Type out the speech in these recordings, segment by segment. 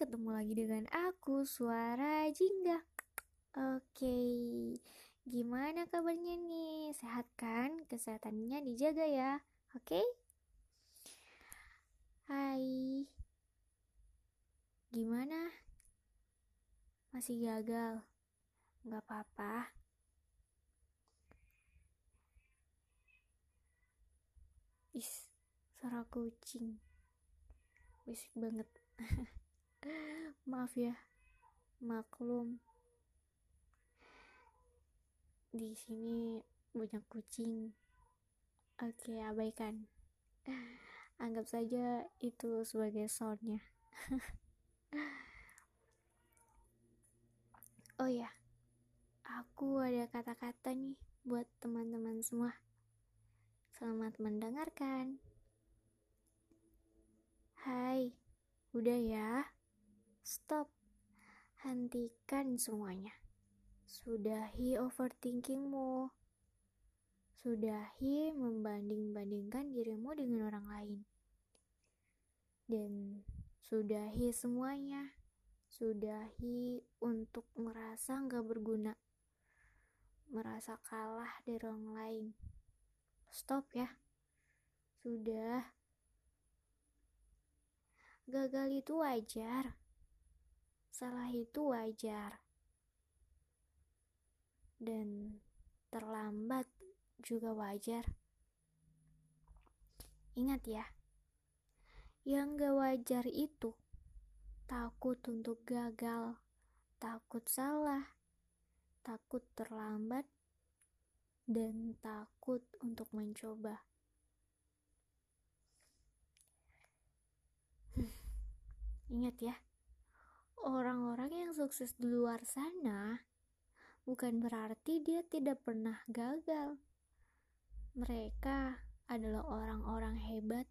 ketemu lagi dengan aku, Suara Jingga. Oke, gimana kabarnya nih? Sehat kan? Kesehatannya dijaga ya, oke? Hai, gimana? Masih gagal? Gak apa-apa. Is, suara kucing. Berisik banget. Maaf ya, maklum. Di sini banyak kucing. Oke, abaikan. Anggap saja itu sebagai soundnya. oh ya, aku ada kata-kata nih buat teman-teman semua. Selamat mendengarkan. Hai, udah ya. Stop. Hentikan semuanya. Sudahi overthinkingmu. Sudahi membanding-bandingkan dirimu dengan orang lain. Dan sudahi semuanya. Sudahi untuk merasa nggak berguna. Merasa kalah dari orang lain. Stop ya. Sudah. Gagal itu wajar. Salah itu wajar. Dan terlambat juga wajar. Ingat ya, yang gak wajar itu takut untuk gagal, takut salah, takut terlambat, dan takut untuk mencoba. Ingat ya, orang-orang yang sukses di luar sana bukan berarti dia tidak pernah gagal. Mereka adalah orang-orang hebat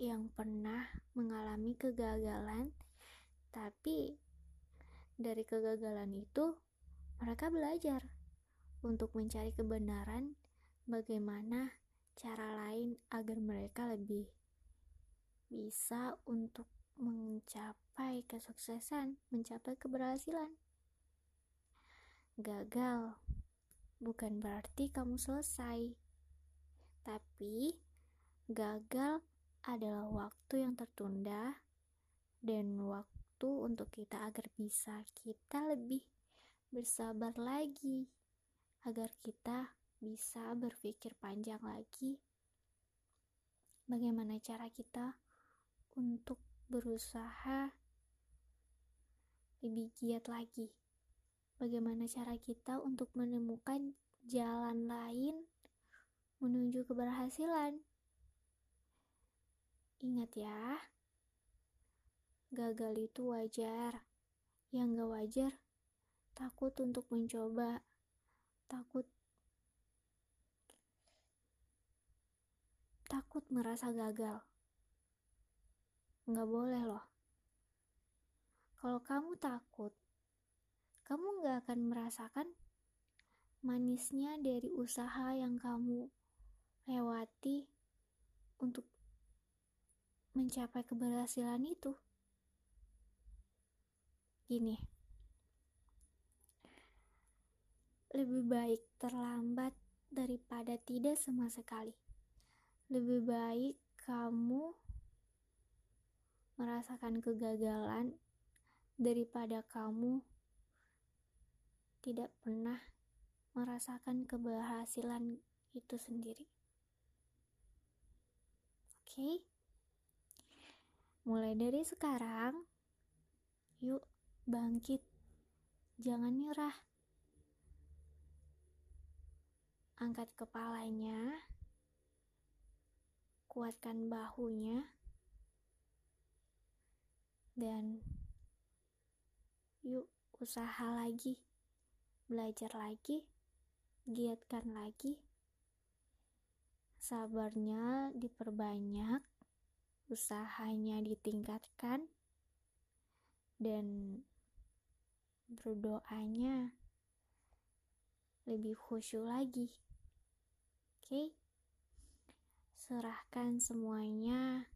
yang pernah mengalami kegagalan, tapi dari kegagalan itu mereka belajar untuk mencari kebenaran bagaimana cara lain agar mereka lebih bisa untuk mencapai kesuksesan, mencapai keberhasilan. Gagal bukan berarti kamu selesai, tapi gagal adalah waktu yang tertunda dan waktu untuk kita agar bisa kita lebih bersabar lagi, agar kita bisa berpikir panjang lagi. Bagaimana cara kita untuk berusaha lebih giat lagi. Bagaimana cara kita untuk menemukan jalan lain menuju keberhasilan? Ingat ya, gagal itu wajar. Yang gak wajar, takut untuk mencoba, takut takut merasa gagal nggak boleh loh. Kalau kamu takut, kamu nggak akan merasakan manisnya dari usaha yang kamu lewati untuk mencapai keberhasilan itu. Gini, lebih baik terlambat daripada tidak sama sekali. Lebih baik kamu merasakan kegagalan daripada kamu tidak pernah merasakan keberhasilan itu sendiri. Oke, okay? mulai dari sekarang, yuk bangkit, jangan nyerah. Angkat kepalanya, kuatkan bahunya dan yuk usaha lagi. Belajar lagi. Giatkan lagi. Sabarnya diperbanyak. Usahanya ditingkatkan. Dan berdoanya lebih khusyuk lagi. Oke? Serahkan semuanya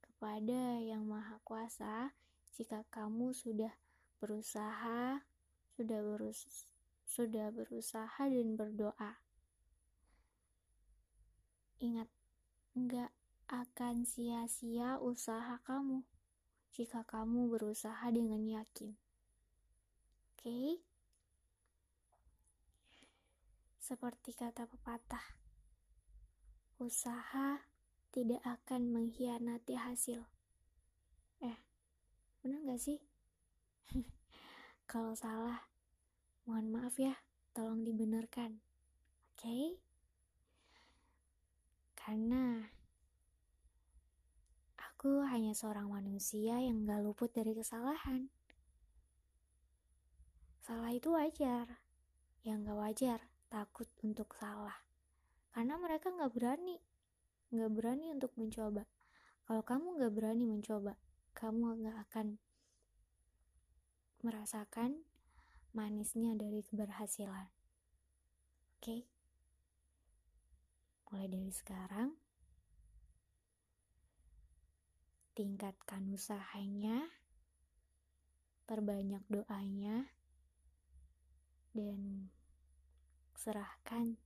kepada Yang Maha Kuasa, jika kamu sudah berusaha, sudah berus sudah berusaha dan berdoa. Ingat, enggak akan sia-sia usaha kamu jika kamu berusaha dengan yakin. Oke? Okay? Seperti kata pepatah, usaha tidak akan mengkhianati hasil. Eh, bener gak sih? Kalau salah, mohon maaf ya, tolong dibenarkan. Oke? Okay? Karena aku hanya seorang manusia yang gak luput dari kesalahan. Salah itu wajar, yang gak wajar takut untuk salah. Karena mereka gak berani, gak berani untuk mencoba. Kalau kamu gak berani mencoba, kamu gak akan merasakan manisnya dari keberhasilan. Oke? Okay? mulai dari sekarang tingkatkan usahanya perbanyak doanya dan serahkan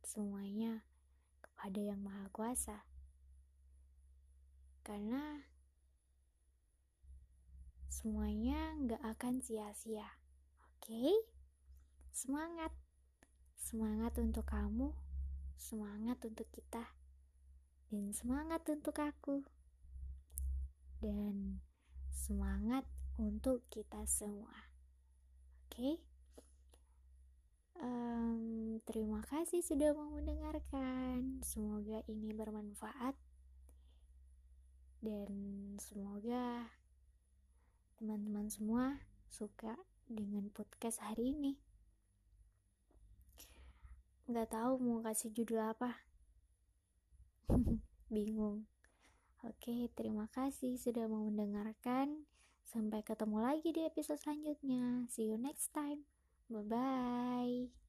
semuanya kepada yang maha kuasa karena semuanya gak akan sia-sia oke okay? semangat semangat untuk kamu semangat untuk kita, dan semangat untuk aku, dan semangat untuk kita semua. Oke, okay? um, terima kasih sudah mau mendengarkan. Semoga ini bermanfaat, dan semoga teman-teman semua suka dengan podcast hari ini. Nggak tahu mau kasih judul apa. Bingung. Oke terima kasih sudah mau mendengarkan. Sampai ketemu lagi di episode selanjutnya. See you next time. Bye bye